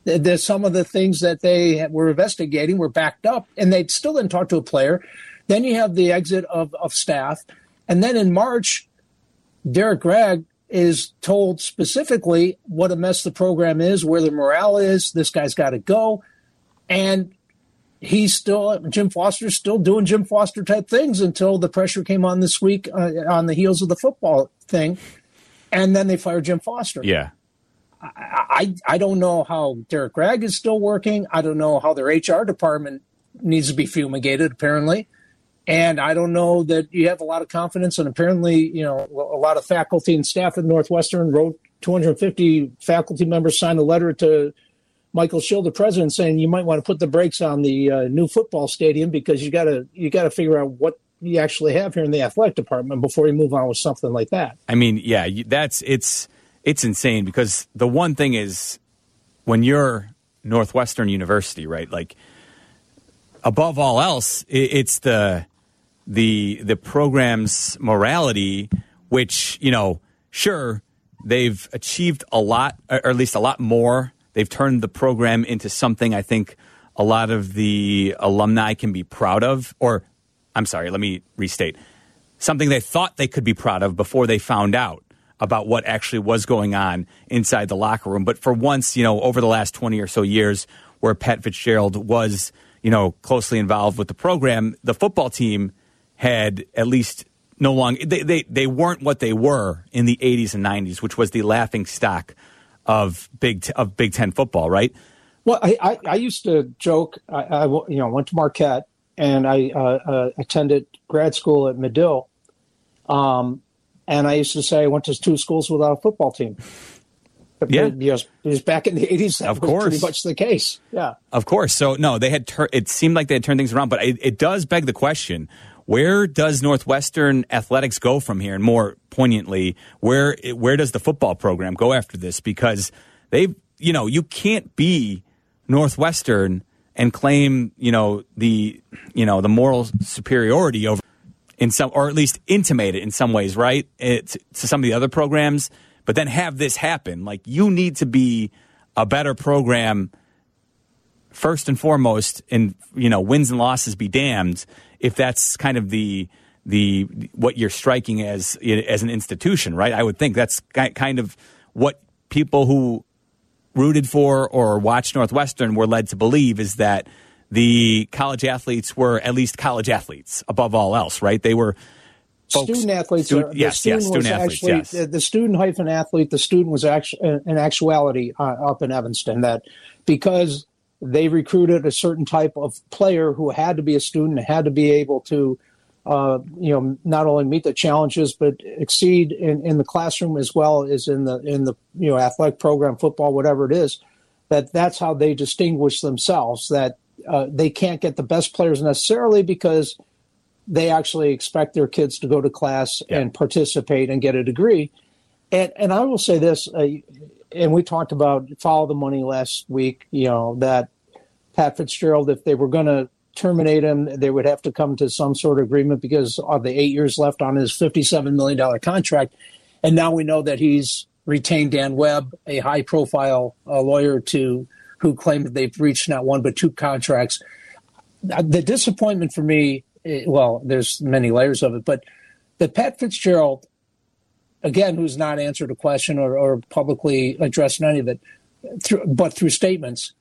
[SPEAKER 3] there's some of the things that they were investigating were backed up, and they still didn't talk to a player. Then you have the exit of, of staff. And then in March, Derrick Gragg is told specifically what a mess the program is, where the morale is. This guy's got to go. And he's still, Jim Foster's still doing Jim Foster type things until the pressure came on this week uh, on the heels of the football thing. And then they fired Jim Foster.
[SPEAKER 2] Yeah.
[SPEAKER 3] I, I don't know how Derrick Gragg is still working. I don't know how their HR department needs to be fumigated, apparently. And I don't know that you have a lot of confidence. And apparently, you know, a lot of faculty and staff at Northwestern wrote 250 faculty members signed a letter to Michael Schill, the president, saying you might want to put the brakes on the uh, new football stadium because you got to you got to figure out what you actually have here in the athletic department before you move on with something like that.
[SPEAKER 2] I mean, yeah, that's it's it's insane because the one thing is when you're Northwestern University, right? Like above all else, it's the the the program's morality, which you know, sure they've achieved a lot, or at least a lot more. They've turned the program into something I think a lot of the alumni can be proud of. Or, I'm sorry, let me restate something they thought they could be proud of before they found out about what actually was going on inside the locker room. But for once, you know, over the last 20 or so years where Pat Fitzgerald was, you know, closely involved with the program, the football team had at least no longer, they, they, they weren't what they were in the 80s and 90s, which was the laughing stock of Big, of Big Ten football, right?
[SPEAKER 3] Well, I, I, I used to joke, I, I, you know, went to Marquette and I uh, uh, attended grad school at Medill. Um, and I used to say I went to two schools without a football team. But yeah, because, because back in the eighties, of was course. pretty much the case. Yeah,
[SPEAKER 2] of course. So no, they had. Tur- it seemed like they had turned things around, but it, it does beg the question: Where does Northwestern athletics go from here? And more poignantly, where where does the football program go after this? Because they, you know, you can't be Northwestern and claim, you know, the you know the moral superiority over in some, or at least intimate it in some ways, right? It, to some of the other programs, but then have this happen. Like you need to be a better program first and foremost, and you know, wins and losses be damned. If that's kind of the the what you're striking as as an institution, right? I would think that's kind of what people who rooted for or watched Northwestern were led to believe is that the college athletes were at least college athletes above all else, right? They were
[SPEAKER 3] folks, student athletes. Stu-
[SPEAKER 2] are, yes, yes, student athletes.
[SPEAKER 3] Actually,
[SPEAKER 2] yes.
[SPEAKER 3] the, the, student hyphen athlete. The student was actually in actuality uh, up in Evanston that because they recruited a certain type of player who had to be a student, had to be able to. Uh, you know, not only meet the challenges but exceed in, in the classroom as well as in the in the you know athletic program, football, whatever it is. That that's how they distinguish themselves. That uh, they can't get the best players necessarily because they actually expect their kids to go to class yeah. and participate and get a degree. And and I will say this, uh, and we talked about follow the money last week. You know that Pat Fitzgerald, if they were going to terminate him, they would have to come to some sort of agreement because of the eight years left on his fifty-seven million dollar contract. And now we know that he's retained Dan Webb, a high profile uh, lawyer to who claimed that they've reached not one but two contracts. Uh, the disappointment for me, eh, well, there's many layers of it, but that Pat Fitzgerald, again, who's not answered a question or, or publicly addressed any of it, through, but through statements,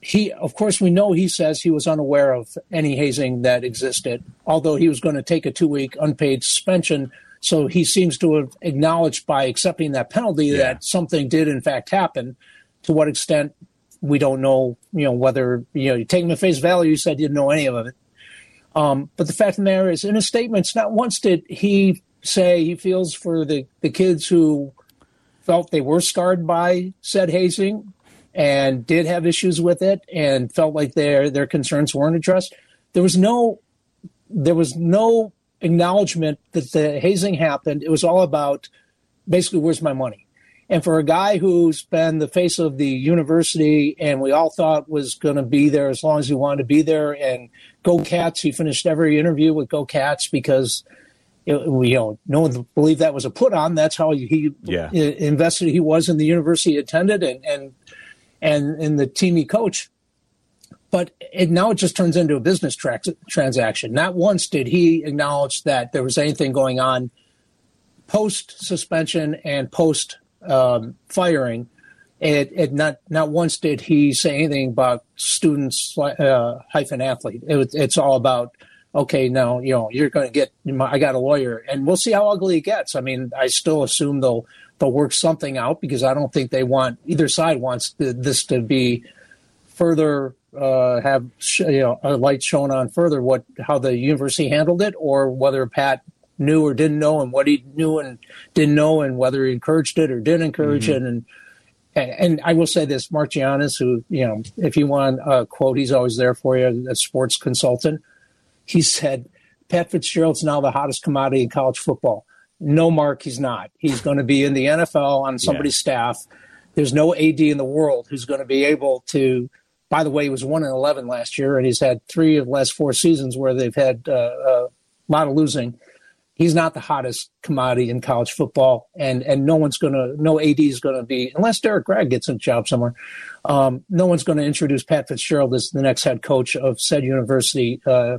[SPEAKER 3] he, of course, we know he says he was unaware of any hazing that existed, although he was going to take a two week unpaid suspension. So he seems to have acknowledged by accepting that penalty yeah. that something did in fact happen. To what extent, we don't know, you know, whether, you know, you take him at face value, you said you didn't know any of it. Um, but the fact of the matter is, in his statements, not once did he say he feels for the, the kids who felt they were scarred by said hazing and did have issues with it and felt like their their concerns weren't addressed. There was no there was no acknowledgement that the hazing happened. It was all about basically where's my money. And for a guy who's been the face of the university and we all thought was going to be there as long as he wanted to be there and go cats, he finished every interview with go cats because you know no one believed that was a put on. That's how he yeah. invested he was in the university he attended and, and and in the team he coached. But it, now it just turns into a business tra- transaction. Not once did he acknowledge that there was anything going on post suspension and post um, firing. It, it, not not once did he say anything about students uh, hyphen athlete. It, it's all about okay, now you know you're going to get. I got a lawyer, and we'll see how ugly it gets. I mean, I still assume they'll they'll work something out because I don't think they want either side wants this to be further uh, have you know a light shown on further what how the university handled it or whether Pat knew or didn't know and what he knew and didn't know and whether he encouraged it or didn't encourage mm-hmm. it and and I will say this, Marc Ganis, who, you know, if you want a quote, he's always there for you, a sports consultant. He said, Pat Fitzgerald's now the hottest commodity in college football. No, Mark, he's not. He's going to be in the NFL on somebody's yeah. staff. There's no AD in the world who's going to be able to. By the way, he was one in eleven last year, and he's had three of the last four seasons where they've had uh, a lot of losing. He's not the hottest commodity in college football, and and no one's going to, no AD is going to be unless Derrick Gragg gets a job somewhere. Um, no one's going to introduce Pat Fitzgerald as the next head coach of said university. Uh,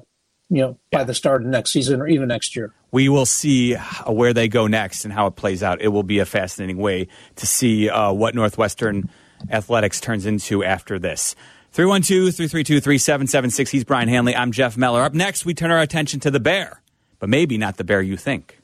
[SPEAKER 3] you know, by the start of next season or even next year.
[SPEAKER 2] We will see where they go next and how it plays out. It will be a fascinating way to see uh, what Northwestern athletics turns into after this. 312 332 3776. He's Brian Hanley. I'm Jeff Meller. Up next, we turn our attention to the bear, but maybe not the bear you think.